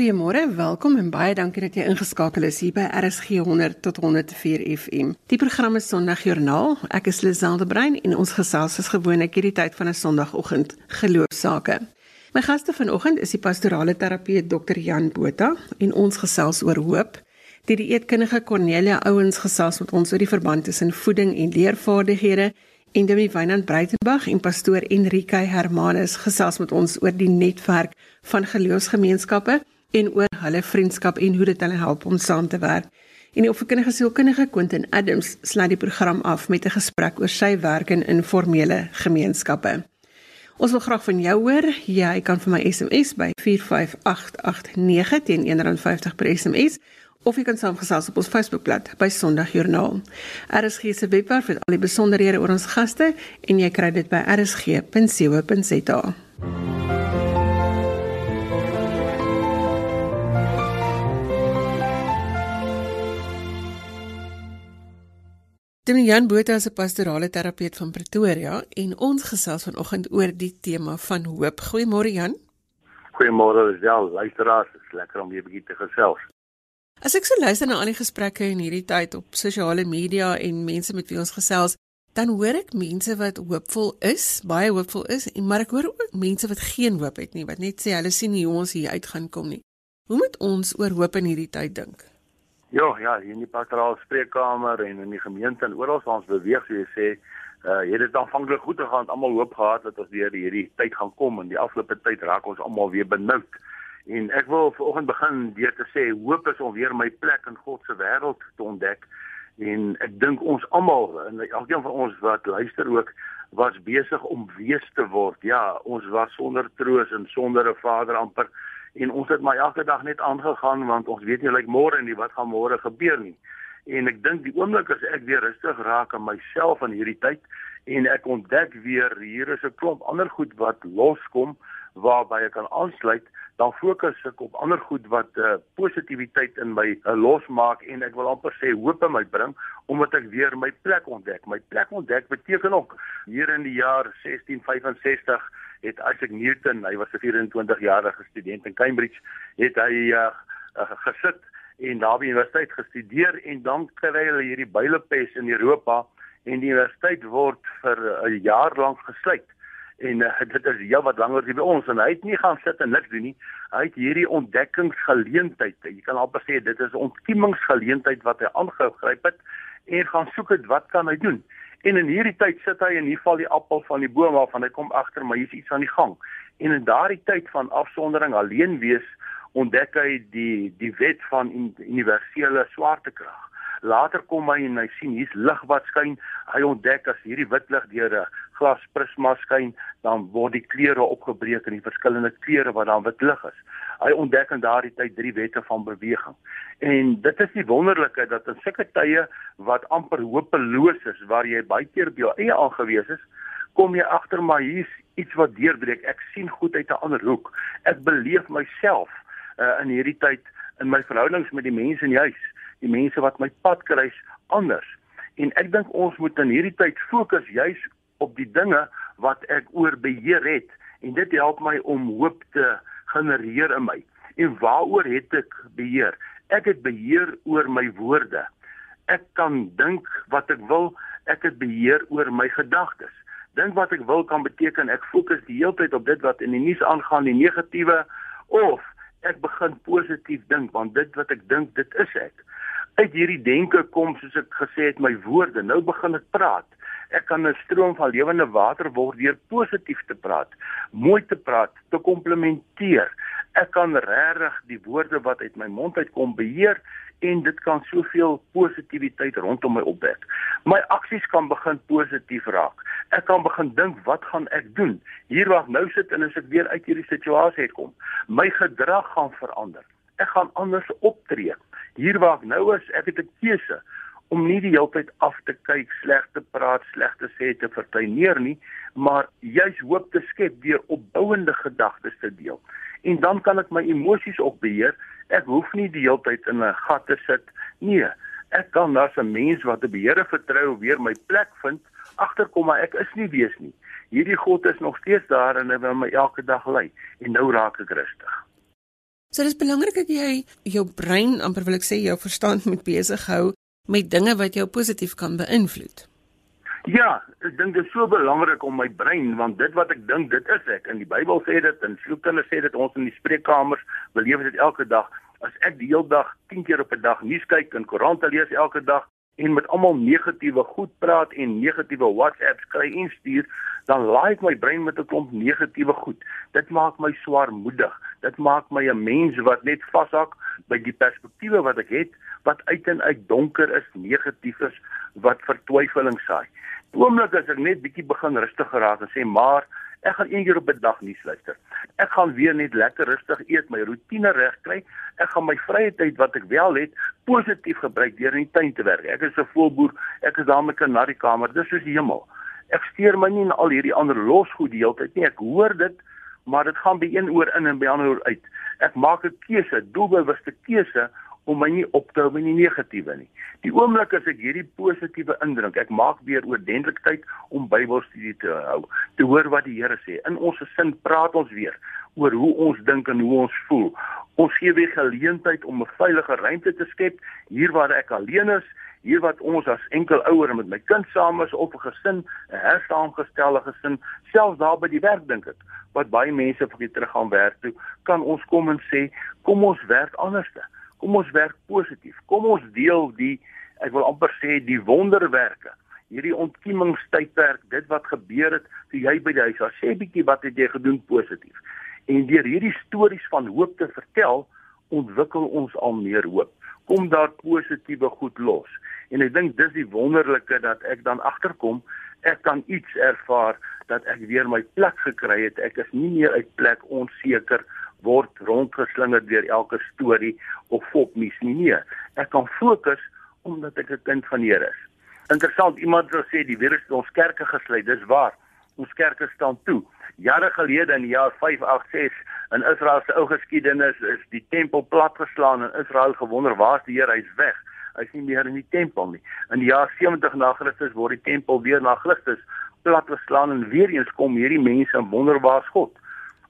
Goeiemôre, welkom en baie dankie dat jy ingeskakel is hier by RSG 100 tot 104 FM. Die program is Sondagjoernaal. Ek is Liselde Brein en ons gesels is gewoonlik hierdie tyd van 'n Sondagoggend geloofsake. My gaste vanoggend is die pastorale terapeut Dr. Jan Botha en ons gesels oor hoop. Die dieetkundige Cornelia Ouens gesels met ons oor die verband tussen voeding en leervaardighede en Demi Wynand Breitenberg en pastoor Enrique Hermanus gesels met ons oor die netwerk van geloofsgemeenskappe en oor hulle vriendskap en hoe dit hulle help om saam te werk. En die opvoedkundige sielkundige Quentin Adams sluit die program af met 'n gesprek oor sy werk in informele gemeenskappe. Ons wil graag van jou hoor. Jy kan vir my SMS by 45889 teen R1.50 per SMS of jy kan saamgesels op ons Facebookblad by Sondagjoernaal. RSG se webwerf het al die besonderhede oor ons gaste en jy kry dit by rsg.co.za. Dimi Jan Botha is 'n pastorale terapeut van Pretoria en ons gesels vanoggend oor die tema van hoop. Goeiemôre Jan. Goeiemôre Lisel, luisteraars, dit is lekker om weer 'n bietjie te gesels. As ek so luister na al die gesprekke in hierdie tyd op sosiale media en mense met wie ons gesels, dan hoor ek mense wat hoopvol is, baie hoopvol is, en maar ek hoor ook mense wat geen hoop het nie, wat net sê hulle sien nie hoe ons hier uit gaan kom nie. Hoe moet ons oor hoop in hierdie tyd dink? Ja, ja, in die pastoraal spreekkamer en in die gemeente en oral waar ons beweeg, so jy sê, uh het dit aanvanklik goed gegaan, almal hoop gehad dat ons weer hierdie tyd gaan kom en die afgelope tyd raak ons almal weer benoud. En ek wil vanoggend begin deur te sê hoop is om weer my plek in God se wêreld te ontdek. En ek dink ons almal en elkeen van ons wat luister ook was besig om wees te word. Ja, ons was sonder troos en sonder 'n Vader amper en ons het maar elke dag net aangegaan want ons weet nie lyk môre en nie wat gaan môre gebeur nie. En ek dink die oomblik as ek weer rustig raak aan myself in hierdie tyd en ek ontdek weer hier is 'n klomp ander goed wat loskom waarby ek kan aansluit dan fokus ek op ander goed wat uh, positiwiteit in my uh, losmaak en ek wil amper sê hoop in my bring omdat ek weer my plek ontdek. My plek ontdek beteken ook hier in die jaar 1665 het Isaac Newton, hy was 'n 24-jarige student in Cambridge, het hy uh, uh, gesit en daar by universiteit gestudeer en dan kry hulle hierdie bylepes in Europa en die universiteit word vir 'n uh, jaar lank gesluit en uh, dit is ja wat langer as by ons en hy het nie gaan sit en niks doen nie. Hy het hierdie ontdekkingsgeleentheid. Jy kan amper sê dit is 'n ontkiemingsgeleentheid wat hy aangegryp het en gaan soek het wat kan hy doen. En in hierdie tyd sit hy in ieder geval die appel van die boom waarvan hy kom agter maar hier's iets aan die gang. En in daardie tyd van afsondering alleen wees ontdek hy die die wet van universele swaartekrag. Later kom hy en hy sien hier's lig wat skyn. Hy ontdek as hierdie wit lig deur 'n glasprisma skyn, dan word die kleure opgebreek in die verskillende kleure wat dan wit lig is. Hy ontdek in daardie tyd drie wette van beweging. En dit is die wonderlike dat in sulke tye wat amper hopeloos is, waar jy baie keer by jou eie aangewees is, kom jy agter maar hier's iets wat deurbreek. Ek sien goed uit 'n ander hoek. Ek beleef myself uh, in hierdie tyd in my verhoudings met die mense in die huis die mense wat my pad kruis anders. En ek dink ons moet in hierdie tyd fokus juis op die dinge wat ek oor beheer het en dit help my om hoop te genereer in my. En waaroor het ek beheer? Ek het beheer oor my woorde. Ek kan dink wat ek wil, ek het beheer oor my gedagtes. Dink wat ek wil kan beteken ek fokus die hele tyd op dit wat in die nuus aangaan, die negatiewe of ek begin positief dink want dit wat ek dink, dit is ek. Uit hierdie denke kom soos ek gesê het my woorde. Nou begin ek praat. Ek kan 'n stroom van lewende water word deur positief te praat mooi te praat te komplimenteer ek kan regtig die woorde wat uit my mond uitkom beheer en dit kan soveel positiwiteit rondom my opwek. My aksies kan begin positief raak. Ek kan begin dink wat gaan ek doen? Hier waar nou sit en as ek weer uit hierdie situasie uitkom my gedrag gaan verander. Ek gaan anders optree. Hier waar ek nou is, ek het 'n keuse om nie die hele tyd af te kyk, sleg te praat, sleg te sê te vertuineer nie, maar juis hoop te skep deur opbouende gedagtes te deel. En dan kan ek my emosies ook beheer. Ek hoef nie die hele tyd in 'n gat te sit. Nee, ek kan as 'n mens wat die Here vertrou weer my plek vind, agterkom maar ek is nie wees nie. Hierdie God is nog steeds daar en hy wil my elke dag lei en nou raak ek rustig. So dis belangrik dat jy jou brein amper wil ek sê jou verstand moet besig hou met dinge wat jou positief kan beïnvloed. Ja, ek dink dit is so belangrik om my brein want dit wat ek dink dit is ek. In die Bybel sê dit en sielkunde sê dit ons in die spreekkamers beleef dit elke dag. As ek die hele dag 10 keer op 'n dag nuus kyk en koerante lees elke dag en met almal negatiewe goed praat en negatiewe WhatsApps kry en stuur, dan laai ek my brein met 'n klomp negatiewe goed. Dit maak my swaarmoedig. Dit maak my 'n mens wat net vashak by die perspektiewe wat ek het wat uit en uit donker is, negatief is, wat vertwyfeling saai. Oomblik as ek net bietjie begin rustig geraak en sê maar Ek gaan een keer op 'n dag nuus luister. Ek gaan weer net lekker rustig eet, my rotine regkry. Ek gaan my vrye tyd wat ek wel het, positief gebruik deur in die tuin te werk. Ek is 'n volboer. Ek is daar met 'n kanari kamer. Dis soos die hemel. Ek steur my nie in al hierdie ander losgoed die hele tyd nie. Ek hoor dit, maar dit gaan by een oor in en by ander oor uit. Ek maak 'n keuse, doelbewuste keuse om my nie op te hou met die negatiewe nie. Die oomblik as ek hierdie positiewe indrink, ek maak weer oordentlik tyd om Bybelstudie te hou, te hoor wat die Here sê. In ons gesin praat ons weer oor hoe ons dink en hoe ons voel. Ons gee weer geleentheid om 'n veilige ruimte te skep hier waar ek alleen is, hier wat ons as enkel ouer met my kind saam is op 'n gesin, 'n hersaamgestelde gesin, selfs daar by die werk dink ek, wat baie mense vir terug gaan werk toe, kan ons kom en sê, kom ons werk anderste. Kom ons werk positief. Kom ons deel die ek wil amper sê die wonderwerke. Hierdie ontkiemingstydperk, dit wat gebeur het toe jy by die huis was. Sê bietjie wat het jy gedoen positief. En deur hierdie stories van hoop te vertel, ontwikkel ons al meer hoop. Kom daar positiewe goed los. En ek dink dis die wonderlike dat ek dan agterkom, ek kan iets ervaar dat ek weer my plek gekry het. Ek is nie meer uit plek onseker word rondgeslinger deur elke storie of fopnuus nie. Nee, ek kan fokus omdat ek 'n kind van die Here is. Interessant, iemand het gesê die virus het ons kerke gesluit. Dis waar. Ons kerke staan toe. Jare gelede in die jaar 586 in Israel se ou geskiedenis is die tempel platgeslaan en Israel gewonder waar's die Here? Hy's weg. Hy's nie meer in die tempel nie. In die jaar 70 na Christus word die tempel weer na Christus platgeslaan en weer eens kom hierdie mense en wonder waar's God?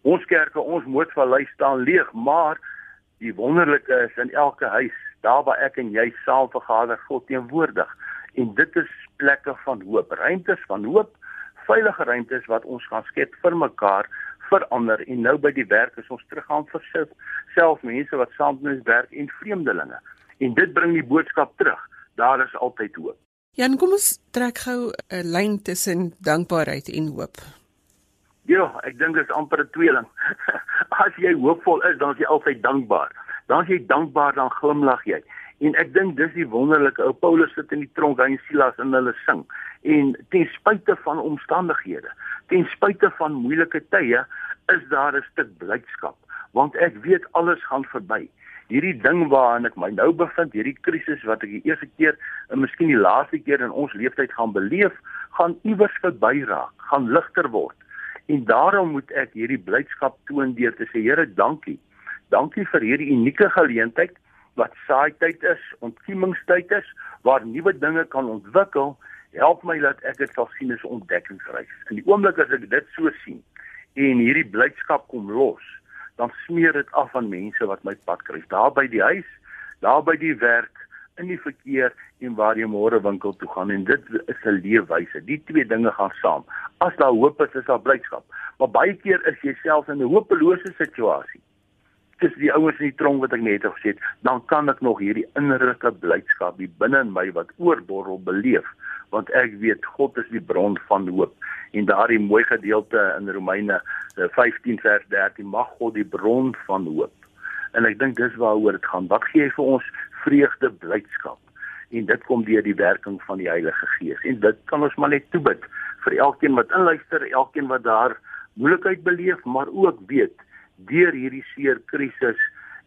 Ons kerke, ons Mootvallei staan leeg, maar die wonderlike is in elke huis, daar waar ek en jy saam vergader, God teenwoordig. En dit is plekke van hoop, ruimtes van hoop, veilige ruimtes wat ons kan skep vir mekaar, vir ander en nou by die werk is ons teruggaan vir self, self mense wat saam met ons werk en vreemdelinge. En dit bring die boodskap terug. Daar is altyd hoop. Jan, kom ons trek gou 'n lyn tussen dankbaarheid en hoop. Ja, ek dink dit is amper 'n tweeling. As jy hoopvol is, dan is jy altyd dankbaar. Dan as jy dankbaar, dan glimlag jy. En ek dink dis die wonderlike ou Paulus sit in die tronk, hy en Silas en hulle sing. En ten spyte van omstandighede, ten spyte van moeilike tye, is daar 'n stuk blydskap, want ek weet alles gaan verby. Hierdie ding waarin ek my nou bevind, hierdie krisis wat ek die eerste keer en miskien die laaste keer in ons lewenstyd gaan beleef, gaan iewers verby raak, gaan ligter word. En daarom moet ek hierdie blydskap toon deur te sê Here, dankie. Dankie vir hierdie unieke geleentheid wat saaityd is, ontkiemingstyd is waar nuwe dinge kan ontwikkel. Help my dat ek dit sal sien as 'n ontdekkingsreis. In die oomblik as ek dit so sien en hierdie blydskap kom los, dan smeer dit af aan mense wat my pad kruis, daar by die huis, daar by die werk, in die verkeer en waar jy môre winkel toe gaan en dit is 'n leefwyse. Die twee dinge gaan saam. As daar hoop is, is daar blydskap. Maar baie keer is jy self in 'n hopelose situasie. Dis die ouens in die tronk wat ek net gesê het, dan kan ek nog hierdie innerlike blydskap hier binne in my wat oorborrel beleef, want ek weet God is die bron van hoop. En daardie mooi gedeelte in Romeine 15 eh, vers 13 mag God die bron van hoop. En ek dink dis waaroor dit gaan. Wat gee hy vir ons vreugde, blydskap. En dit kom deur die werking van die Heilige Gees. En dit kan ons maar net toebid vir elkeen wat inluister, elkeen wat daar moeilikheid beleef, maar ook weet deur hierdie seer krisis,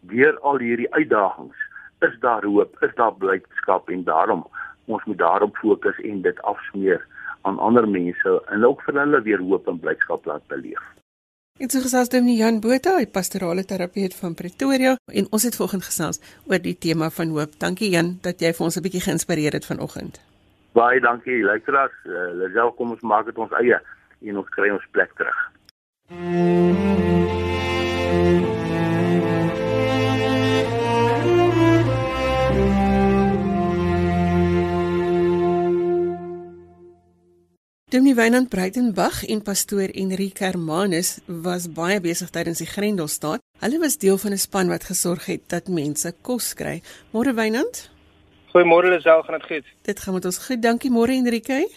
deur al hierdie uitdagings, is daar hoop, is daar blydskap en daarom ons moet daarop fokus en dit afsmeer aan ander mense en ook vir hulle weer hoop en blydskap laat beleef. Dit is gesels met Jan Botha, hy pastorale terapeut van Pretoria en ons het vanoggend gesels oor die tema van hoop. Dankie Jan dat jy vir ons 'n bietjie geïnspireer het vanoggend. Baie dankie. Luisteraars, uh, Lisel kom ons maak dit ons eie en ons kry ons plek terug. Dominee Wynand Breitenberg en pastoor Enrique Hermanus was baie besig tydens die Grendelstaat. Hulle was deel van 'n span wat gesorg het dat mense kos kry. Môre Wynand? Goeiemôre Lisel, gaan dit goed? Dit gaan met ons goed. Dankie môre Enrique.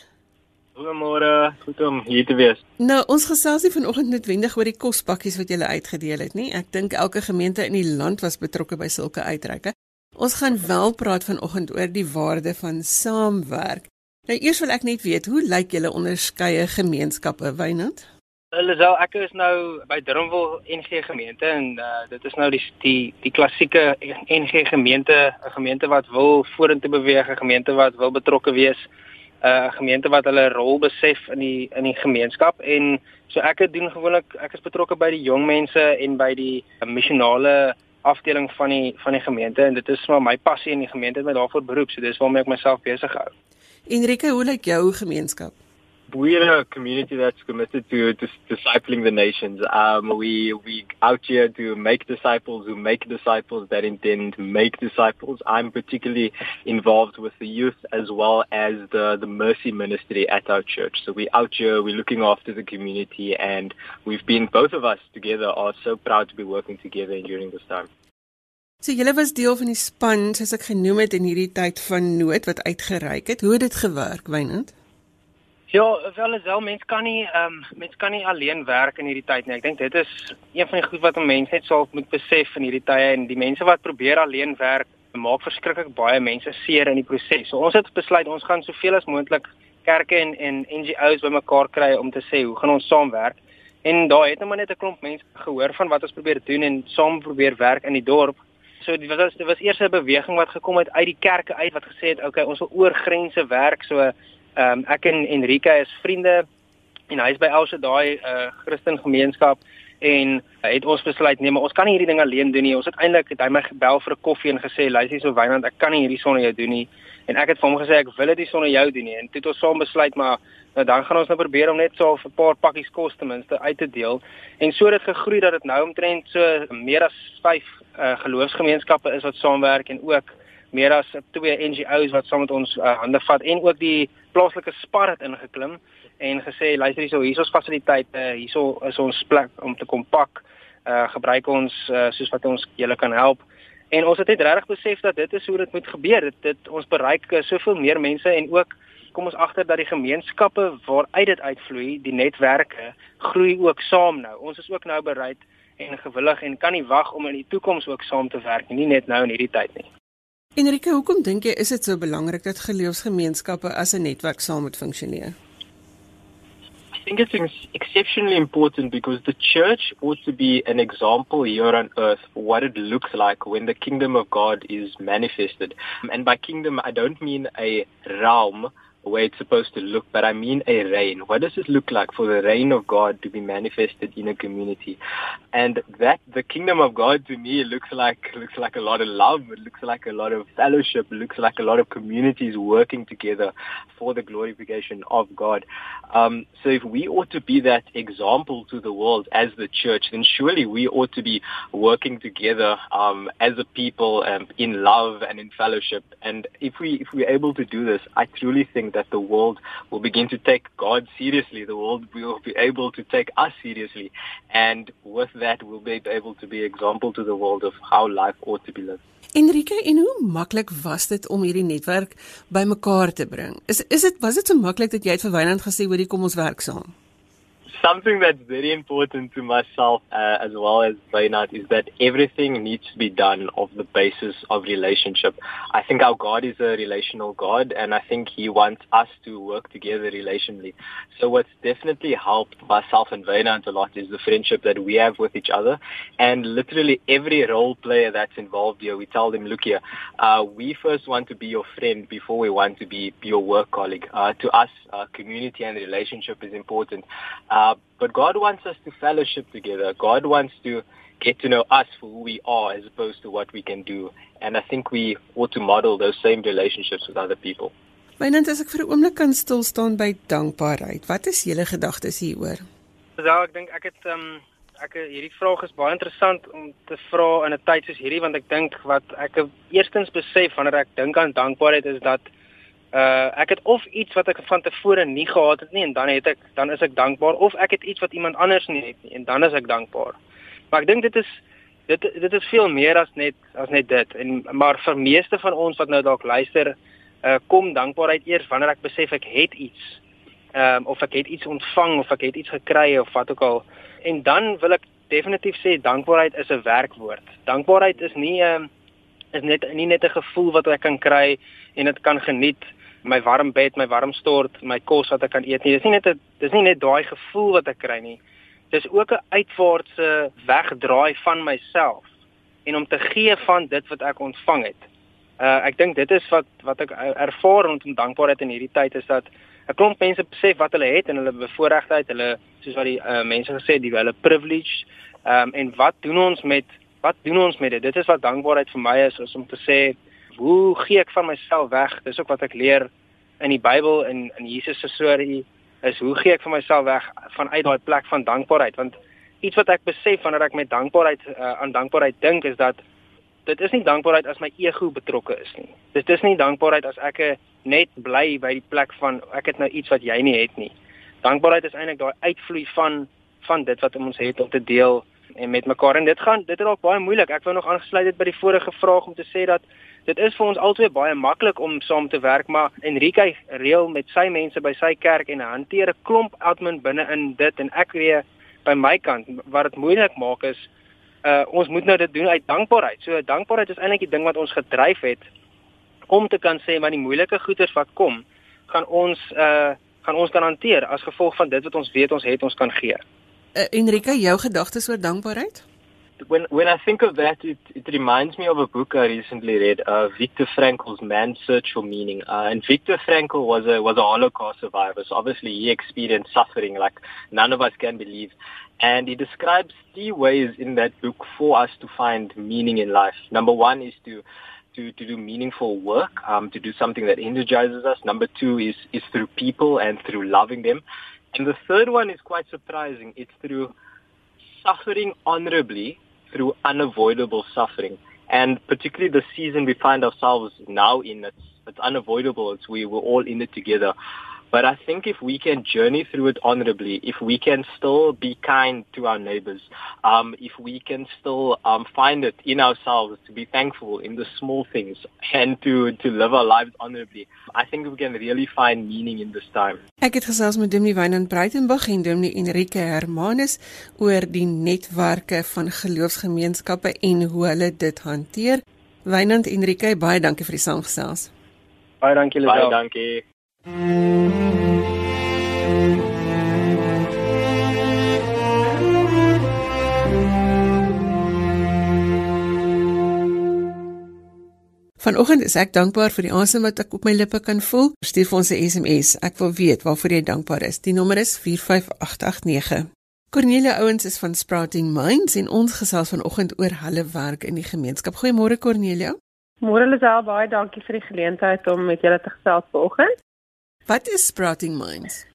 Goeiemôre, goed om hier te wees. Nou, ons gesels nie vanoggend noodwendig oor die kospakkies wat julle uitgedeel het nie. Ek dink elke gemeente in die land was betrokke by sulke uitreike. Ons gaan wel praat vanoggend oor die waarde van saamwerk. Nou eers wil ek net weet, hoe lyk julle onderskeie gemeenskappe, Wynand? Lisel, ek is nou by Drumwil NG gemeente en uh, dit is nou die die die klassieke NG gemeente, 'n gemeente wat wil vorentoe beweeg, 'n gemeente wat wil betrokke wees. 'n uh, gemeente wat hulle rol besef in die in die gemeenskap en so ek het doen gewoonlik ek is betrokke by die jong mense en by die missionale afdeling van die van die gemeente en dit is maar my passie in die gemeente met daarvoor beroep so dis waarmee ek myself besig hou. Enrique, hoe lyk jou gemeenskap? we're a community that's committed to, to discipling the nations. Um, we we out here to make disciples who make disciples that intend to make disciples. I'm particularly involved with the youth as well as the the mercy ministry at our church. So we out here, we're looking after the community, and we've been both of us together are so proud to be working together during this time. So julle was deel van die span soos ek genoem het in hierdie tyd van nood wat uitgereik het. Hoe het dit gewerk, Wynand? Ja, wel is wel mens kan nie ehm um, mens kan nie alleen werk in hierdie tyd nie. Ek dink dit is een van die goed wat 'n mens net sal moet besef in hierdie tye en die mense wat probeer alleen werk maak verskriklik baie mense seer in die proses. So ons het besluit ons gaan soveel as moontlik kerke en en NGOs bymekaar kry om te sê hoe gaan ons saamwerk. En daar het nou net 'n klomp mense gehoor van wat ons probeer doen en saam probeer werk in die dorp. So dit was dit was eers 'n beweging wat gekom het uit die kerke uit wat gesê het okay, ons wil oor grense werk. So Ehm um, ek en Enrique is vriende en hy is by Elsa daai uh, Christen gemeenskap en uh, het ons besluit nee, maar ons kan nie hierdie ding alleen doen nie. Ons het eintlik het hy my gebel vir 'n koffie en gesê luister so Wynand, ek kan nie hierdie sonder jou doen nie. En ek het vir hom gesê ek wil dit sonder jou doen nie. En toe het ons saam besluit maar nou dan gaan ons nou probeer om net so 'n paar pakkies kos ten minste uit te deel. En so het dit gegroei dat dit nou omtrent so meer as 5 uh, geloofsgemeenskappe is wat saamwerk en ook meer as twee NGO's wat saam met ons uh, hande vat en ook die plaaslike spar het ingeklim en gesê luister hierso hier is ons fasiliteite hierso is ons plek om te kom pak uh, gebruik ons uh, soos wat ons julle kan help. En ons het net regtig besef dat dit is hoe dit moet gebeur. Dit, dit ons bereik uh, soveel meer mense en ook kom ons agter dat die gemeenskappe waaruit dit uitvloei die netwerke groei ook saam nou. Ons is ook nou bereid en gewillig en kan nie wag om in die toekoms ook saam te werk nie net nou in hierdie tyd nie Enrique, hoekom dink jy is dit so belangrik dat geloofsgemeenskappe as 'n netwerk saam moet funksioneer? I think it's exceptionally important because the church ought to be an example here on earth for what it looks like when the kingdom of God is manifested. And by kingdom, I don't mean a realm way it's supposed to look, but I mean a reign. What does it look like for the reign of God to be manifested in a community? And that the kingdom of God to me looks like looks like a lot of love, it looks like a lot of fellowship, it looks like a lot of communities working together for the glorification of God. Um, so if we ought to be that example to the world as the church, then surely we ought to be working together um, as a people um, in love and in fellowship. And if we if we're able to do this, I truly think that the world will begin to take God seriously. The world will be able to take us seriously. And with that, we'll be able to be example to the world of how life ought to be lived. Enrique, en hoe maklik was dit om hierdie netwerk bymekaar te bring? Is is dit was dit so maklik dat jy het vir Wynand gesê hoor, kom ons werk saam? Something that's very important to myself uh, as well as Vainat is that everything needs to be done of the basis of relationship. I think our God is a relational God and I think he wants us to work together relationally. So what's definitely helped myself and Vainat a lot is the friendship that we have with each other and literally every role player that's involved here, we tell them, look here, uh, we first want to be your friend before we want to be your work colleague. Uh, to us, uh, community and relationship is important. Uh, uh, but God wants us to fellowship together. God wants to get to know us for who we are as opposed to what we can do. And I think we ought to model those same relationships with other people. Wynand, as ek vir 'n oomblik kan stil staan by dankbaarheid, wat is julle gedagtes hieroor? Ja, ek dink ek het ehm um, ek hierdie vraag is baie interessant om te vra in 'n tyd soos hierdie want ek dink wat ek eerstens besef wanneer ek dink aan dankbaarheid is dat Uh ek het of iets wat ek van tevore nie gehad het nie en dan het ek dan is ek dankbaar of ek het iets wat iemand anders nie het nie en dan is ek dankbaar. Maar ek dink dit is dit dit is veel meer as net as net dit en maar vir meeste van ons wat nou dalk luister uh kom dankbaarheid eers wanneer ek besef ek het iets. Ehm um, of ek het iets ontvang of ek het iets gekry of wat ook al. En dan wil ek definitief sê dankbaarheid is 'n werkwoord. Dankbaarheid is nie 'n um, is net nie net 'n gevoel wat ek kan kry en dit kan geniet my warm bed, my warm stort, my kos wat ek kan eet nie. Dis nie net 'n dis nie net daai gevoel wat ek kry nie. Dis ook 'n uitwaartse wegdraai van myself en om te gee van dit wat ek ontvang het. Uh ek dink dit is wat wat ek ervaar rondom dankbaarheid in hierdie tyd is dat 'n klomp mense besef wat hulle het en hulle bevoordeeldheid, hulle soos wat die uh, mense gesê het, die hulle privilege. Ehm um, en wat doen ons met wat doen ons met dit? Dit is wat dankbaarheid vir my is, is om te sê hoe gee ek van myself weg? Dis ook wat ek leer in die Bybel en in Jesus se storie is hoe gee ek van myself weg vanuit daai plek van dankbaarheid? Want iets wat ek besef wanneer ek met dankbaarheid uh, aan dankbaarheid dink is dat dit is nie dankbaarheid as my ego betrokke is nie. Dit is nie dankbaarheid as ek net bly by die plek van ek het nou iets wat jy nie het nie. Dankbaarheid is eintlik daai uitvloei van van dit wat ons het om te deel en met mekaar en dit gaan dit is dalk baie moeilik. Ek wou nog aangesluit het by die vorige vraag om te sê dat dit is vir ons albei baie maklik om saam te werk, maar Enrique reël met sy mense by sy kerk en hanteer 'n klomp admin binne in dit en ek weer by my kant wat dit moeilik maak is uh ons moet nou dit doen uit dankbaarheid. So dankbaarheid is eintlik die ding wat ons gedryf het om te kan sê maar die moeilike goeders wat kom, gaan ons uh gaan ons kan hanteer as gevolg van dit wat ons weet ons het ons kan gee. Uh, Enrique, jou gedagtes oor dankbaarheid? when when I think of that, it, it reminds me of a book I recently read, uh, Viktor Frankl's Man's Search for Meaning. Uh, and Viktor Frankl was a was a Holocaust survivor, so obviously he experienced suffering like none of us can believe. And he describes three ways in that book for us to find meaning in life. Number one is to to, to do meaningful work, um, to do something that energizes us. Number two is is through people and through loving them. And the third one is quite surprising. It's through suffering honorably through unavoidable suffering. And particularly the season we find ourselves now in, it's, it's unavoidable. It's we, we're all in it together. But I think if we can journey through it honorably, if we can still be kind to our neighbors, um, if we can still um, find it in ourselves to be thankful in the small things and to, to live our lives honorably, I think we can really find meaning in this time. Ek het gesels met Dominee Wynand Breitenberg en Dominee Enrique Hermanus oor die netwerke van geloofsgemeenskappe en hoe hulle dit hanteer. Wynand Enrique, baie dankie vir die saamgesels. Baie dankie Lisel. Baie dankie. Vanoggend is ek dankbaar vir die asem wat ek op my lippe kan voel. Stuur vir ons 'n SMS. Ek wil weet waarvoor jy dankbaar is. Die nommer is 45889. Cornelia Ouens is van Sprouting Minds en ons gesels vanoggend oor hulle werk in die gemeenskap. Goeiemôre Cornelia. Môre Lisel, baie dankie vir die geleentheid om met julle te gesels vanoggend. Wat is Sprouting Minds?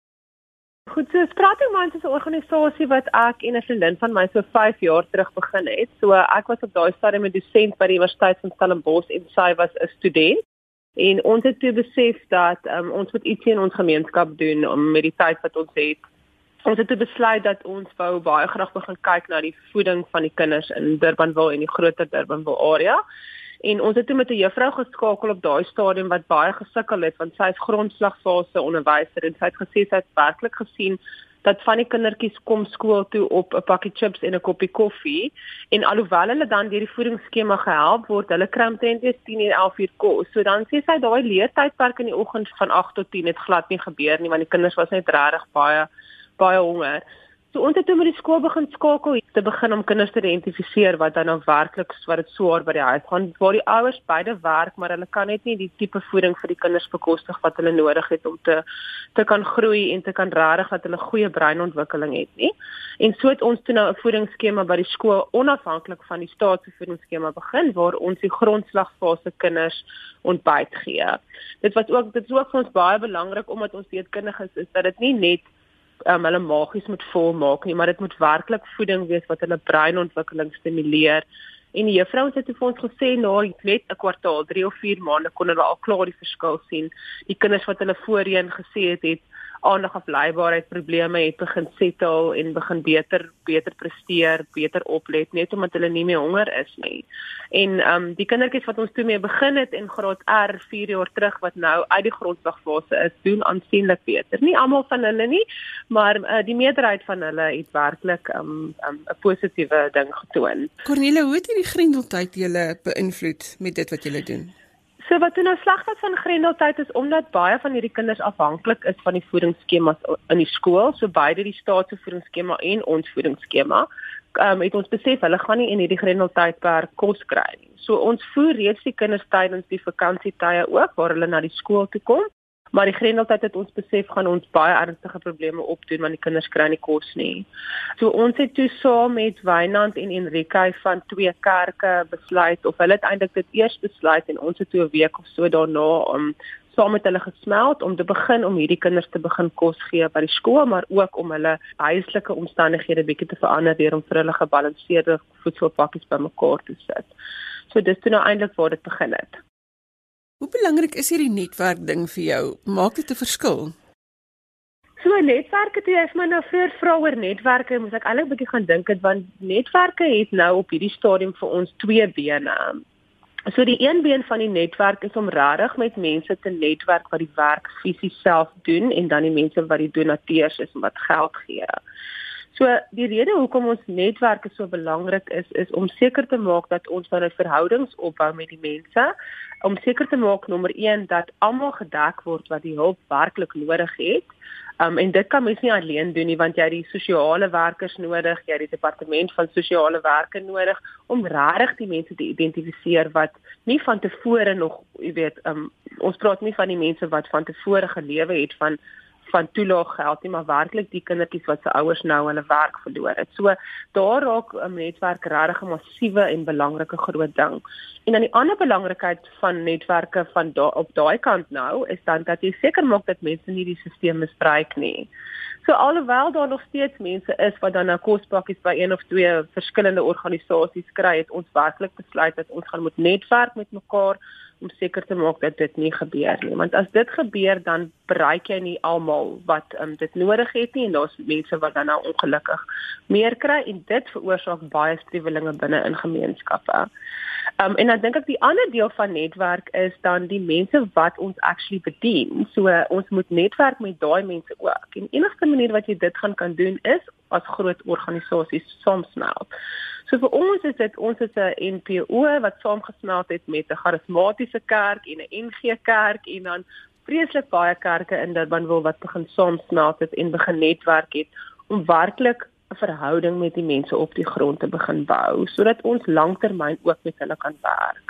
Goed, so Sprouting Minds is 'n organisasie wat ek en 'n vriendin van my so 5 jaar terug begin het. So ek was op daai stadium 'n dosent by die Universiteit van Stellenbosch en sy was 'n student. En ons het toe besef dat um, ons moet iets in ons gemeenskap doen om met die tyd wat ons het. Ons het toe besluit dat ons wou baie graag begin kyk na die voeding van die kinders in Durbanville en die groter Durbanville area. En ons het toe met 'n juffrou geskakel op daai stadium wat baie gesukkel het want sy is grondslagfase onderwyser en sy het gesê sy het werklik gesien dat van die kindertjies kom skool toe op 'n pakkie chips en 'n koppie koffie en alhoewel hulle dan deur die voedingsskema gehelp word, hulle kry omtrent 10 uur 11 uur kos. So dan sê sy daai leertydperk in die oggend van 8 tot 10 het glad nie gebeur nie want die kinders was net regtig baie baie honger. So ons het toe met die skool begin skakel te begin om kinders te identifiseer wat dan nou werklik wat dit swaar by die huis gaan waar die ouers beide werk maar hulle kan net nie die tipe voeding vir die kinders bekostig wat hulle nodig het om te te kan groei en te kan regtig dat hulle goeie breinontwikkeling het nie. En so het ons toe nou 'n voedingsskema by die skool onafhanklik van die staatse voedingsskema begin waar ons die grondslagfase kinders ontbyt gee. Dit was ook dit is ook vir ons baie belangrik omdat ons weet kinders is dat dit nie net um, hulle magies moet volmaak nie, maar dit moet werklik voeding wees wat hulle breinontwikkeling stimuleer En die juffrou het vir ons gesê na nou, net 'n kwartaal, 3 of 4 maande kon hulle al klaar die verskil sien. Die kinders wat hulle voorheen gesê het het aandag afleibaarheid probleme het begin settle en begin beter beter presteer, beter oplet net omdat hulle nie meer honger is nie. En ehm um, die kindertjies wat ons toe mee begin het in graad R 4 jaar terug wat nou uit die grondslagfase is, doen aansienlik beter. Nie almal van hulle nie, maar uh, die meerderheid van hulle het werklik ehm, ehm, 'n um, 'n um, positiewe ding getoon. Cornelia, hoe het hierdie grendeltyd julle beïnvloed met dit wat julle doen? So wat toe nou sleg was van Grendeltyd is omdat baie van hierdie kinders afhanklik is van die voedingsskemas in die skool, so beide die staatse voedingsskema en ons voedingsskema. Ehm um, het ons besef hulle gaan nie in hierdie Grendeltyd per kos kry nie. So ons voer reeds die kinders tydens die vakansietye ook waar hulle na die skool toe kom Maar die grendeltyd het ons besef gaan ons baie ernstige probleme opdoen want die kinders kry nie kos nie. So ons het toe saam met Wynand en Enrique van twee kerke besluit of hulle het eintlik dit eers besluit en ons het toe 'n week of so daarna om saam met hulle gesmeld om te begin om hierdie kinders te begin kos gee by die skool maar ook om hulle huislike omstandighede bietjie te verander deur om vir hulle gebalanseerde voedselpakkies bymekaar te sit. So dis toe nou eintlik waar dit begin het. Hoe belangrik is hierdie netwerk ding vir jou? Maak dit 'n verskil? So netwerke toe is my nou vroeër vra oor netwerke, moet ek eintlik 'n bietjie gaan dink het want netwerke het nou op hierdie stadium vir ons twee bene. So die een been van die netwerk is om regtig met mense te netwerk wat die werk fisies self doen en dan die mense wat die donateurs is en wat geld gee. So die rede hoekom ons netwerke so belangrik is is om seker te maak dat ons nou 'n verhoudings opbou met die mense om seker te maak nommer 1 dat almal gedek word wat die hulp werklik nodig het. Um en dit kan mens nie alleen doen nie want jy het die sosiale werkers nodig, jy het die departement van sosiale werke nodig om regtig die mense te identifiseer wat nie van tevore nog, jy weet, um ons praat nie van die mense wat van tevore gelewe het van van toelaggeld nie, maar werklik die kindertjies wat se ouers nou hulle werk verloor het. So daar raak 'n netwerk regtig 'n massiewe en belangrike groot ding. En dan die ander belangrikheid van netwerke van da op daai kant nou is dan dat jy seker maak dat mense nie die stelsel misbruik nie. So alhoewel daar nog steeds mense is wat dan nou kospakkies by een of twee verskillende organisasies kry, het ons werklik besluit dat ons gaan moet netwerk met mekaar om seker te maak dat dit nie gebeur nie. Want as dit gebeur, dan bereik jy nie almal wat um, dit nodig het nie en daar's mense wat dan nou ongelukkig meer kry en dit veroorsaak baie striwelinge binne in gemeenskappe. Um, en dan dink ek die ander deel van netwerk is dan die mense wat ons actually bedien. So uh, ons moet netwerk met daai mense ook. En enigste manier wat jy dit gaan kan doen is as groot organisasies saamsmelt. So vir ons is dit ons is 'n NPO wat saamgesmelt het met 'n charismatiese kerk en 'n NG kerk en dan vreeslik baie kerke in Durban wil wat begin saamsmelt het en begin netwerk het om werklik 'n verhouding met die mense op die grond te begin bou sodat ons lanktermyn ook met hulle kan werk.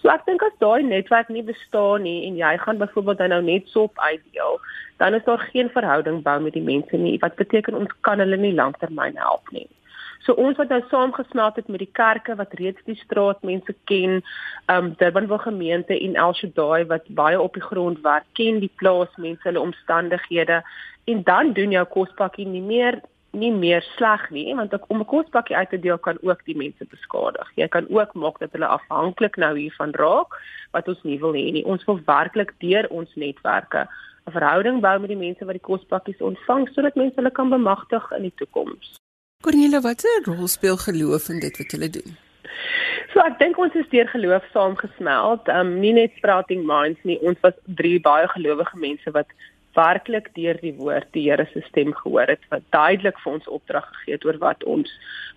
So ek dink as daai netwerk nie bestaan nie en jy gaan byvoorbeeld nou net sop uitdeel, dan is daar geen verhouding bou met die mense nie. Wat beteken ons kan hulle nie lanktermyn help nie. So ons wat nou saamgesmelt het met die kerke wat reeds die straatmense ken, ehm um, Durbanville gemeente en Elshadai wat baie op die grond werk, ken die plaasmense, hulle omstandighede en dan doen jou kospakkie nie meer nie meer sleg nie want om 'n kospakkie uit te deel kan ook die mense beskadig. Jy kan ook maak dat hulle afhanklik nou hiervan raak wat ons nie wil hê nie. Ons wil werklik deur ons netwerke 'n verhouding bou met die mense wat die kospakkies ontvang sodat mense hulle kan bemagtig in die toekoms. Cornelia, watter rol speel geloof in dit wat jy doen? So ek dink ons is deur geloof saamgesmelt. Um nie net sprouting minds nie, ons was drie baie gelowige mense wat werklik deur die woord die Here se stem gehoor het wat duidelik vir ons opdrag gegee het oor wat ons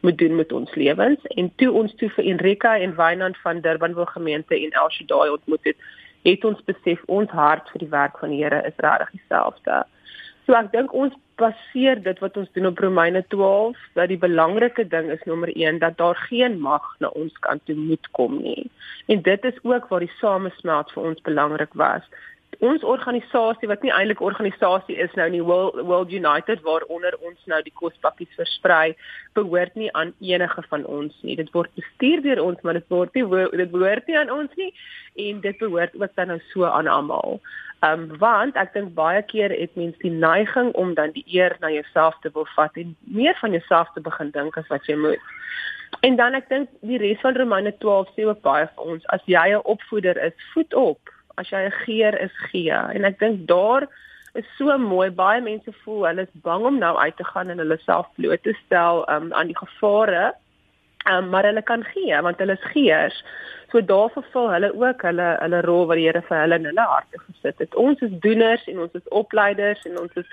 moet doen met ons lewens en toe ons toe vir Enrika en Wynand van Durbanville gemeente en El Shaddai ontmoet het het ons besef ons hart vir die werk van die Here is regtig dieselfde. So ek dink ons baseer dit wat ons doen op Romeine 12 dat die belangrike ding is nommer 1 dat daar geen mag na ons kant toe moet kom nie. En dit is ook waar die samesmelt vir ons belangrik was ons organisasie wat nie eintlik organisasie is nou nie World, World United waaronder ons nou die kospakkies versprei behoort nie aan enige van ons nie. Dit word bestuur deur ons maar dit word nie dit behoort nie aan ons nie en dit behoort ook dan nou so aan almal. Um, want ek dink baie keer het mense die neiging om dan die eer na jouself te wil vat en meer van jouself te begin dink as wat jy moet. En dan ek dink die res van Romeine 12 sê ook baie vir ons as jy 'n opvoeder is, voed op. As jy 'n geer is, gee. En ek dink daar is so mooi. Baie mense voel hulle is bang om nou uit te gaan en hulle self bloot te stel um, aan die gevare. Um, maar hulle kan gee want hulle is geers. So daar vervul hulle ook hulle hulle rol wat die Here vir hulle in hulle harte gesit het. Ons is doeners en ons is opleiders en ons is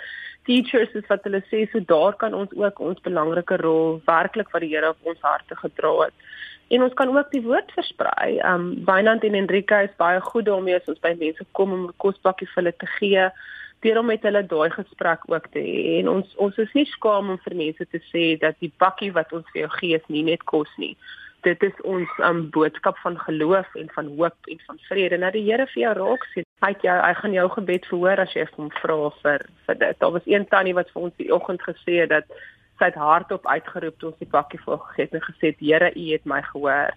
teachers is wat hulle sê so daar kan ons ook ons belangrike rol werklik wat die Here op ons harte gedra het. En ons kan ook die woord versprei. Um Wynand en Enrika is baie goed daarmee as ons by mense kom om 'n kospakkie vir hulle te gee deur om met hulle daai gesprek ook te hê. En ons ons is nie skaam om vir mense te sê dat die pakkie wat ons vir jou gee is nie net kos nie dit is ons um, boodskap van geloof en van hoop en van vrede. Nou die Here vir jou raak sien. Hy jou hy gaan jou gebed verhoor as jy hom vra vir vir dit. Daar was een tannie wat vir ons die oggend gesê het dat sy het hardop uitgeroep toe ons die pakkie vir gegee het en gesê het Here, U het my gehoor.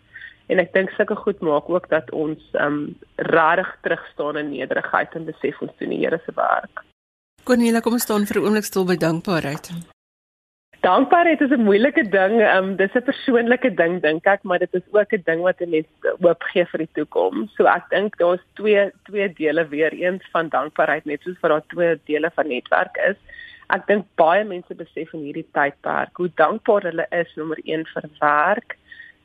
En ek dink sulke goed maak ook dat ons um regtig terug staan in nederigheid en besef ons doen die Here se werk. Cornelia, kom ons staan vir 'n oomblik stil by dankbaarheid. Dankbaarheid is 'n moeilike ding. Ehm um, dis 'n persoonlike ding dink ek, maar dit is ook 'n ding wat 'n mens hoop gee vir die toekoms. So ek dink daar's twee twee dele weer eens van dankbaarheid net soos vir daar twee dele van netwerk is. Ek dink baie mense besef in hierdie tydperk hoe dankbaar hulle is nommer 1 vir werk.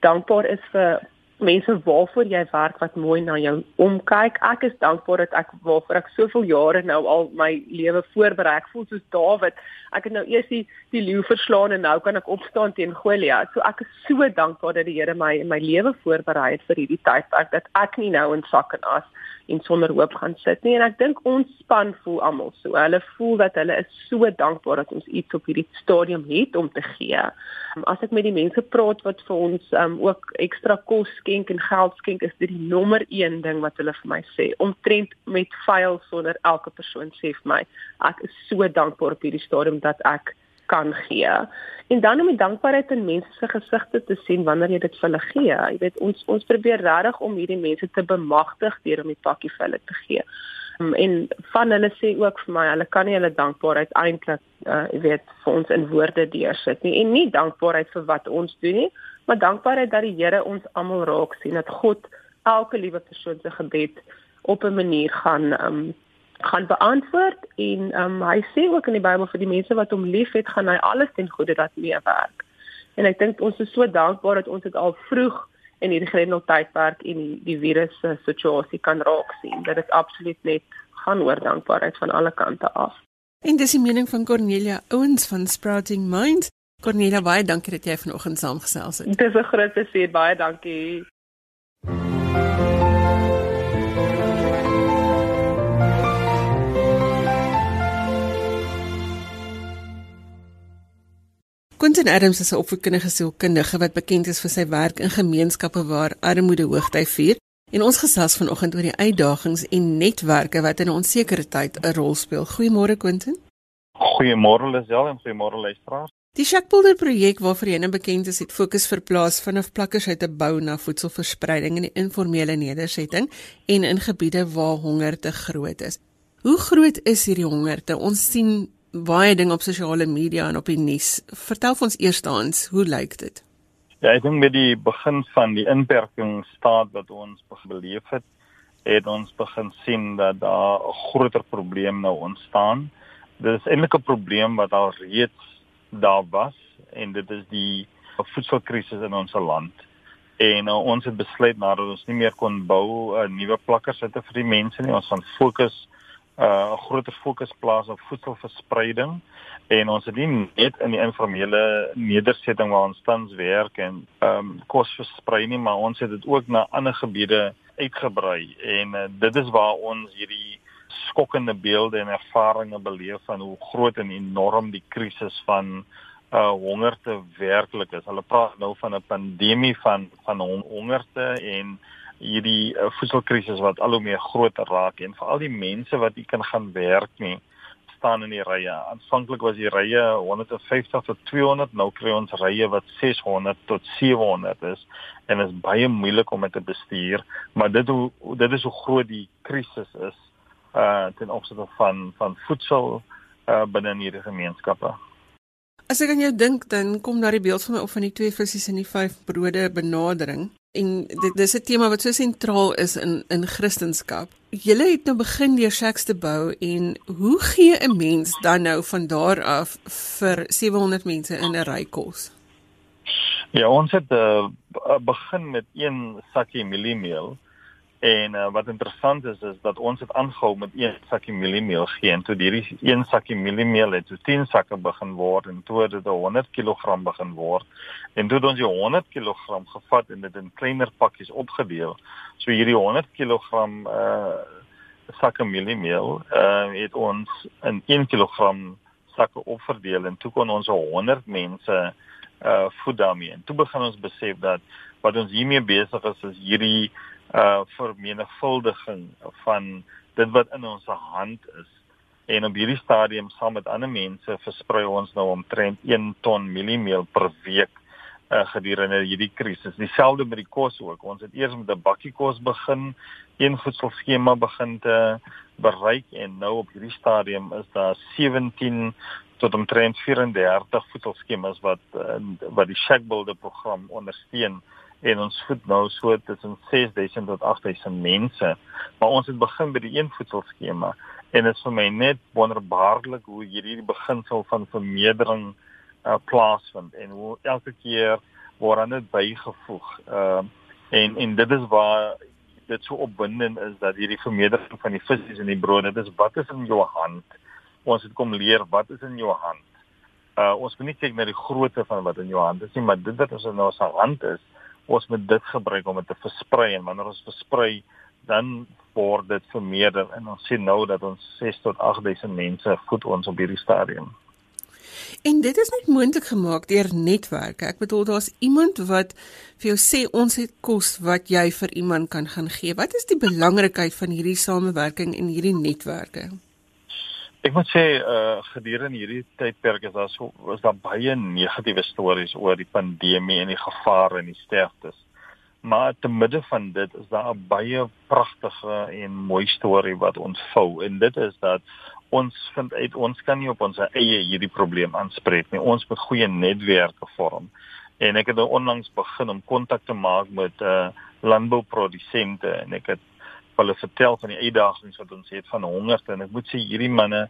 Dankbaar is vir mense waarvoor jy werk wat mooi na jou omkyk. Ek is dankbaar dat ek waarvoor ek soveel jare nou al my lewe voorberei. Ek voel soos Dawid. Ek het nou eers die, die leeu verslaan en nou kan ek opstaan teen Goliat. So ek is so dankbaar dat die Here my in my lewe voorberei het vir hierdie tydperk dat ek nie nou in sak en as en sonder hoop gaan sit nie en ek dink ons span voel almal so. Hulle voel dat hulle is so dankbaar dat ons iets op hierdie stadium het om te gee. As ek met die mense praat wat vir ons um, ook ekstra kos skenk en geld skenk, is dit die nommer 1 ding wat hulle vir my sê. Omtrent met vuil sonder elke persoon sê vir my, ek is so dankbaar op hierdie stadium dat ek kan gee. En dan om die dankbaarheid in mense se gesigte te sien wanneer jy dit vir hulle gee. Jy weet ons ons probeer regtig om hierdie mense te bemagtig deur om die pakkie vir hulle te gee. Um, en van hulle sê ook vir my, hulle kan nie hulle dankbaarheid eintlik uh jy weet vir ons in woorde deursit nie en nie dankbaarheid vir wat ons doen nie, maar dankbaarheid dat die Here ons almal raak sien dat God elke liewe persoon se gebed op 'n manier gaan um gaan beantwoord en um, hy sê ook in die Bybel vir die mense wat hom liefhet, gaan hy alles ten goeie laat meewerk. En ek dink ons is so dankbaar dat ons dit al vroeg in hierdie Grendel tydperk en die, die virus se situasie kan raak sien. Dat dit absoluut net gaan oor dankbaarheid van alle kante af. En dis die mening van Cornelia Owens van Sprouting Minds. Cornelia, baie dankie dat jy vanoggend saamgesels het. Dis 'n groot plesier, baie dankie. Quentin Adams is 'n opvoedkundige sielkundige wat bekend is vir sy werk in gemeenskappe waar armoede hoogtyd vier. En ons gesels vanoggend oor die uitdagings en netwerke wat in 'n onsekere tyd 'n rol speel. Goeiemôre Quentin. Goeiemôre Lisel en goeiemôre luisteraars. Die Shackbuilder projek waarvoor jy nou bekend is, het fokus verplaas vanaf plakkers uit te bou na voedselverspreiding in die informele nedersetting en in gebiede waar honger te groot is. Hoe groot is hierdie honger? Ons sien baie ding op sosiale media en op die nuus. Vertel ons eerstens, hoe lyk dit? Ja, ek dink met die begin van die inperkingsstaat wat ons beleef het, het ons begin sien dat daar 'n groter probleem nou ontstaan. Dit is eintlik 'n probleem wat al reeds daar was en dit is die voedselkrisis in ons land. En uh, ons het besluit nadat ons nie meer kon bou 'n uh, nuwe plakkersitte vir die mense nie, ons gaan fokus uh 'n groter fokus plaas op voedselverspreiding en ons het nie net in die informele nedersetting waar ons tans werk en ehm um, kos versprei nie, maar ons het dit ook na ander gebiede uitgebrei en uh, dit is waar ons hierdie skokkende beelde en ervarings beleef van hoe groot en enorm die krisis van uh hongerte werklik is. Hulle praat nou van 'n pandemie van van hongerte en hierdie uh, voedselkrisis wat al hoe meer groter raak en veral die mense wat nie kan gaan werk nie staan in die rye. Aanvanklik was die rye 150 tot 200, nou kry ons rye wat 600 tot 700 is en dit is baie moeilik om dit te bestuur, maar dit hoe dit is hoe groot die krisis is uh ten opsigte van van voedsel uh binne hierdie gemeenskappe. As ek aan jou dink, dan kom daar die beeld van my op van die twee visse en die vyf brode benadering. En dit dis 'n tema wat so sentraal is in in Christendom. Julle het nou begin deur shacks te bou en hoe gee 'n mens dan nou van daar af vir 700 mense in 'n ry kos? Ja, ons het uh, begin met een sakkie mieliemeel en uh, wat interessant is is dat ons het aangehou met een sakkie mieliemeel gee en toe hierdie een sakkie mieliemeel het so 10 sakke begin word en toe het dit 100 kg begin word en toe het ons die 100 kg gevat en dit in kleiner pakkies opgedeel. So hierdie 100 kg uh sakke mieliemeel uh het ons in 1 kg sakke opverdeel en toe kon ons 100 mense uh voed daarmee. En toe begin ons besef dat wat ons hiermee besig is is hierdie uh vermenigvuldiging van dit wat in ons hand is. En op hierdie stadium saam met ander mense versprei ons nou omtrent 1 ton mieliemeel per week uh gedurende hierdie krisis. Dieselfde met die kos ook. Ons het eers met 'n bakkie kos begin, een voedselskema begin te bereik en nou op hierdie stadium is daar 17 tot omtrent 34 voedselskemas wat uh, wat die Shackbuilder program ondersteun en ons voed nou so tussen 6000 tot 8000 mense. Maar ons het begin by die een voedselskema en dit is vir my net wonderbaarlik hoe hierdie beginsel van vermeerdering uh, plaasvind en hoe elke keer word aan dit bygevoeg. Uh en en dit is waar dit so opwindend is dat hierdie vermeerdering van die visse en die brood, dit is wat is in jou hand? ons het kom leer wat is in jou hand. Uh ons moet nie kyk na die grootte van wat in jou hand is nie, maar dit wat ons in ons hand is, ons moet dit gebruik om dit te versprei en wanneer ons versprei, dan word dit vermeerder en ons sien nou dat ons 6 tot 8000 mense voed ons op hierdie stadium. En dit is net moontlik gemaak deur netwerke. Ek bedoel daar's iemand wat vir jou sê ons het kos wat jy vir iemand kan gaan gee. Wat is die belangrikheid van hierdie samewerking en hierdie netwerke? Ek moet sê uh gedurende hierdie tydperk is daar so was daar baie negatiewe stories oor die pandemie en die gevare en die sterftes. Maar te midde van dit is daar 'n baie pragtige en mooi storie wat ons vou en dit is dat ons vind uit ons kan nie op ons eie hierdie probleem aanspreek nie. Ons moet goeie netwerke vorm. En ek het nou onlangs begin om kontak te maak met uh landbouprodusente en ek het hulle vertel van die uitdagings wat ons het van honger en ek moet sê hierdie manne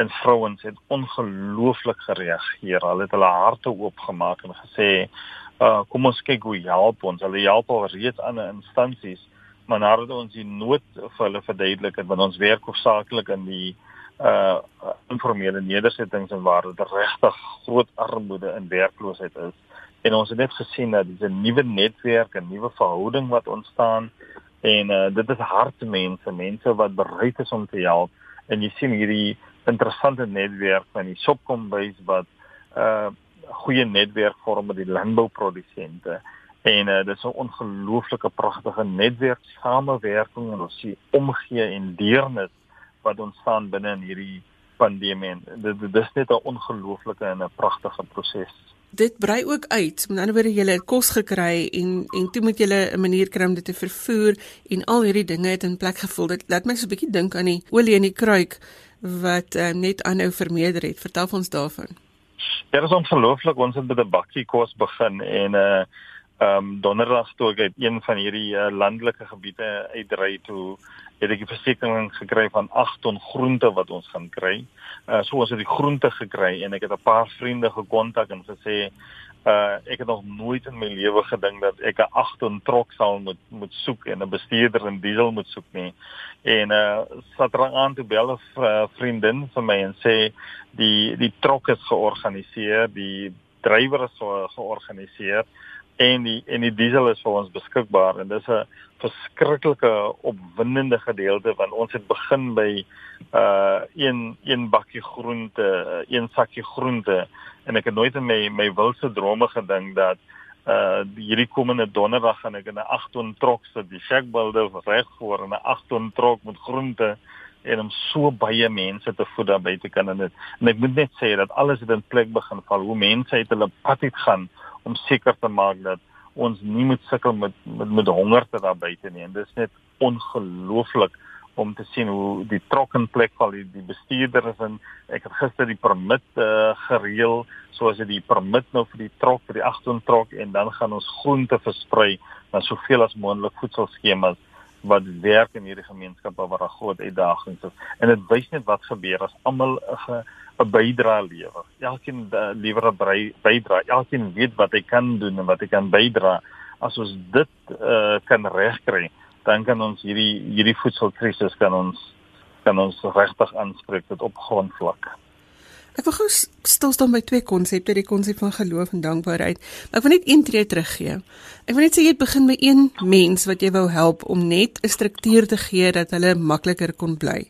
en vrouens het ongelooflik gereageer. Hulle het hulle harte oopgemaak en gesê, uh, "Kom ons kyk hoe help ons." Hulle help al reeds ander instansies, maar nadat ons die nood vir hulle verduidelik het, want ons werk hoofsaaklik in die uh informele nedersettings en waar dit regtig groot armoede en werkloosheid is. En ons het net gesien dat dis 'n nuwe netwerk, 'n nuwe verhouding wat ontstaan en uh, dit is harte mense, mense wat bereid is om te help. En jy sien hierdie interessante netwerk van die Sopkombuis wat 'n uh, goeie netwerk vorm met die landbouprodusente en uh, dit is 'n ongelooflike pragtige netwerk samewerking en ons sien omgee en deernis wat ontstaan binne in hierdie pandemie. Dit, dit is net 'n ongelooflike en 'n pragtige proses dit brei ook uit. Met ander woorde, jy het kos gekry en en toe moet jy 'n manier kry om dit te vervoer en al hierdie dinge het in plek gevoel. Dit laat my so 'n bietjie dink aan die olie in die kruik wat uh, net aanhou vermeerder het. Vertel ons daarvan. Ja, dit is ongelooflik. Ons het met 'n bakkie kos begin en uh ehm um, donderdag toe ek een van hierdie uh, landelike gebiede uitry toe het ek 'n versekering gekry van 8 ton groente wat ons gaan kry. Uh so ons het die groente gekry en ek het 'n paar vriende gekontak en gesê uh ek het nog nooit in my lewe gedink dat ek 'n 8 ton trok sal moet moet soek en 'n bestuurder in diesel moet soek nie. En uh Saterdag aan toe bel 'n uh, vriendin vir my en sê die die trok is georganiseer, die drywer is georganiseer en die en die diesel is vir ons beskikbaar. En dis 'n verskriklike opwindende gedeelte want ons het begin by uh een een bakkie groente, een sakkie groente. En ek het nooit in my my wildste drome gedink dat uh hierdie komende donderdag gaan ek in 'n 8 ton trok sit, die shackbuilder reg voor in 'n 8 ton trok met groente en om so baie mense te voed daar buite kan en dit. En ek moet net sê dat alles het in plek begin val. Hoe mense het hulle pad uit gaan om seker te maak dat ons nie moet sukkel met met met honger te daar buite nie. En dit is net ongelooflik om te sien hoe die trok in plek val. Die, die bestuurder is en ek het gister die permit uh, gereël. Soos dit die permit nou vir die trok vir die agterton trok en dan gaan ons groente versprei na soveel as moontlik voedselskemas wat werk in hierdie gemeenskappe waar daar groot uitdagings is en dit wys net wat gebeur as almal 'n bydrae lewer. Elkeen uh, lewer 'n bydrae. Elkeen weet wat hy kan doen en wat hy kan bydra. As ons dit uh, kan regkry, dan kan ons hierdie hierdie voedselkrisis kan ons kan ons regtig aanspreek tot op grondvlak. Ek wil gou stil staan by twee konsepte, die konsep van geloof en dankbaarheid. Ek wil net een tree teruggee. Ek wil net sê jy het begin by een mens wat jy wou help om net 'n struktuur te gee dat hulle makliker kon bly.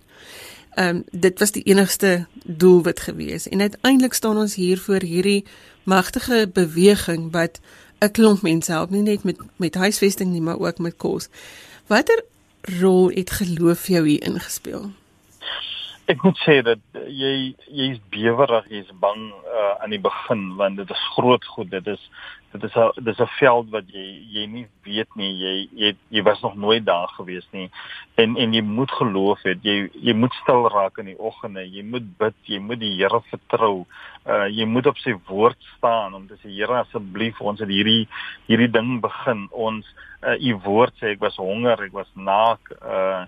Ehm um, dit was die enigste doelwit gewees en uiteindelik staan ons hier voor hierdie magtige beweging wat 'n klomp mense help nie net met met huisvesting nie maar ook met kos. Watter rol het geloof jou hier ingespeel? Ek moet sê dat jy jy's bewerig, jy's bang uh, aan die begin want dit is groot goed. Dit is dit is 'n dis 'n veld wat jy jy nie weet nie. Jy jy jy was nog nooit daar gewees nie. En en jy moet geloof hê. Jy jy moet stil raak in die oggende. Jy moet bid. Jy moet die Here vertrou. Uh jy moet op sy woord staan om te sê Here asseblief ons het hierdie hierdie ding begin. Ons uh u woord sê ek was honger, ek was naak. Uh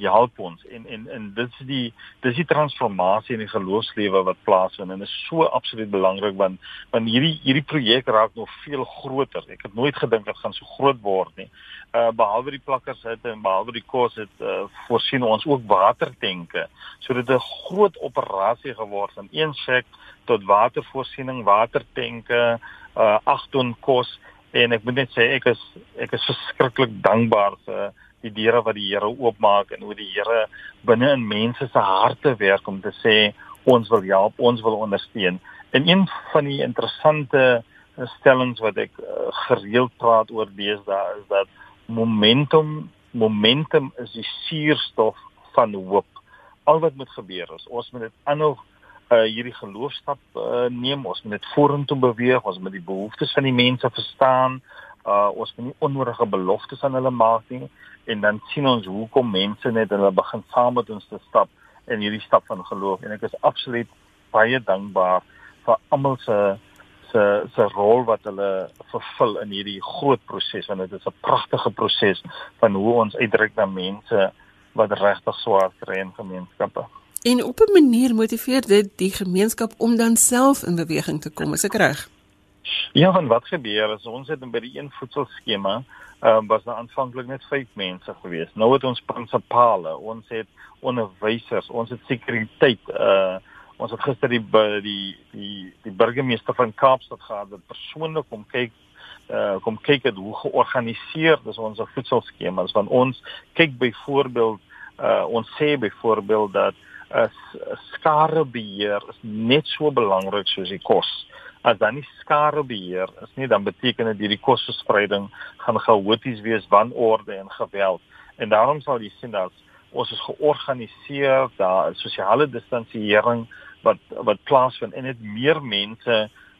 help ons en en en dit is die dis die transformasie in die geloofslewe wat plaasvind en is so absoluut belangrik want want hierdie hierdie projek raak nog veel groter. Ek het nooit gedink dit gaan so groot word nie. Uh behalwe die plakkers het en behalwe die kos het uh, voorsien ons ook watertenke. So dit 'n groot operasie geword van een sek tot watervoorsiening, watertenke, uh 8 ton kos en ek moet net sê ek is ek is verskriklik dankbaar vir die deure wat die Here oopmaak en hoe die Here binne in mense se harte werk om te sê ons wil help, ons wil ondersteun. En een van die interessante stellings wat ek uh, gereeld praat oor deesdae is dat momentum momentum is die suurstof van hoop. Al wat moet gebeur is ons moet dit aanhou uh, hierdie geloofstap uh, neem, ons moet dit vorentoe beweeg, ons moet die behoeftes van die mense verstaan. Uh, ons moet nie onnodige beloftes aan hulle maak nie en dan sien ons hoekom mense net hulle begin saam met ons te stap in hierdie stap van geloof en ek is absoluut baie dankbaar vir almal se se se rol wat hulle vervul in hierdie groot proses want dit is 'n pragtige proses van hoe ons uitdruk na mense wat regtig swaar kry in gemeenskappe. En op 'n manier motiveer dit die gemeenskap om dan self in beweging te kom, is ek reg? Ja, van wat gebeur is ons het by die een voedselskema ehm um, was daar aanvanklik net 5 mense gewees. Nou het ons prinsipale, ons het onderwysers, ons het sekuriteit. Uh ons het gister die die die die burgemeester van Kaapstad gehad wat persoonlik kom kyk uh kom kyk het hoe georganiseer is ons voedselskemas want ons kyk byvoorbeeld uh ons sê byvoorbeeld dat uh, skarebeheer is net so belangrik soos die kos as dan nie skare beheer is nie dan beteken dit hierdie kosverspreiding gaan chaoties wees wanorde en geweld. En daarom sal jy sien dat ons is georganiseer daar sosiale distansiering wat wat plaasvind en dit meer mense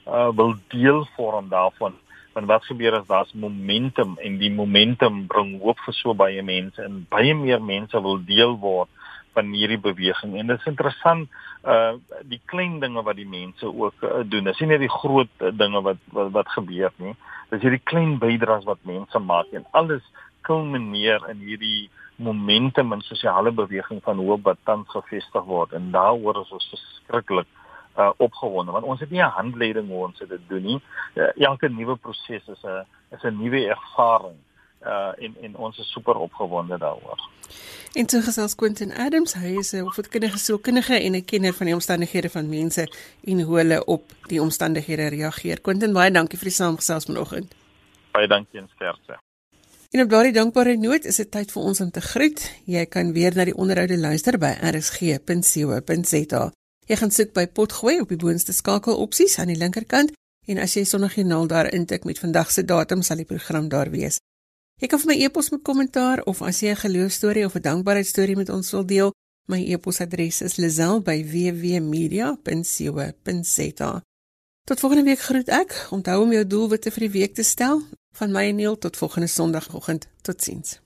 uh, wil deel vorm daarvan. Want wat gebeur as daar's momentum en die momentum bring hoop vir so baie mense en baie meer mense wil deel word van hierdie beweging en dit is interessant uh die klein dinge wat die mense ook uh, doen. Dis nie net die groot uh, dinge wat, wat wat gebeur nie. Dis hierdie klein bydraes wat mense maak en alles kulmineer in hierdie momentum en sosiale beweging van hoop wat tans gevestig word en daaroor is ons verskriklik uh opgewonde want ons het nie 'n handleiding hoe ons dit doen nie. Uh, elke nuwe proses is 'n is 'n nuwe ervaring uh en en ons is super opgewonde daaroor. En toe gesels Quentin Adams, hy is 'n opvoedkundige sielkundige en 'n kenner van die omstandighede van mense en hoe hulle op die omstandighede reageer. Quentin, baie dankie vir die saamgesels vanoggend. Baie dankie en sterkte. En op daardie dankbare noot is dit tyd vir ons om te groet. Jy kan weer na die onderhoude luister by rsg.co.za. Jy gaan soek by Potgooi op die boonste skakel opsies aan die linkerkant en as jy sonogjoernaal daar intik met vandag se datum sal die program daar wees. Jy kan vir my e-pos met kommentaar of as jy 'n geloostorie of 'n dankbaarheidstorie met ons wil deel, my e-posadres is lazel@wwmedia.co.za. Tot volgende week groet ek. Onthou om jou doelwitte vir die week te stel. Van my en Neil tot volgende Sondagoggend. Totsiens.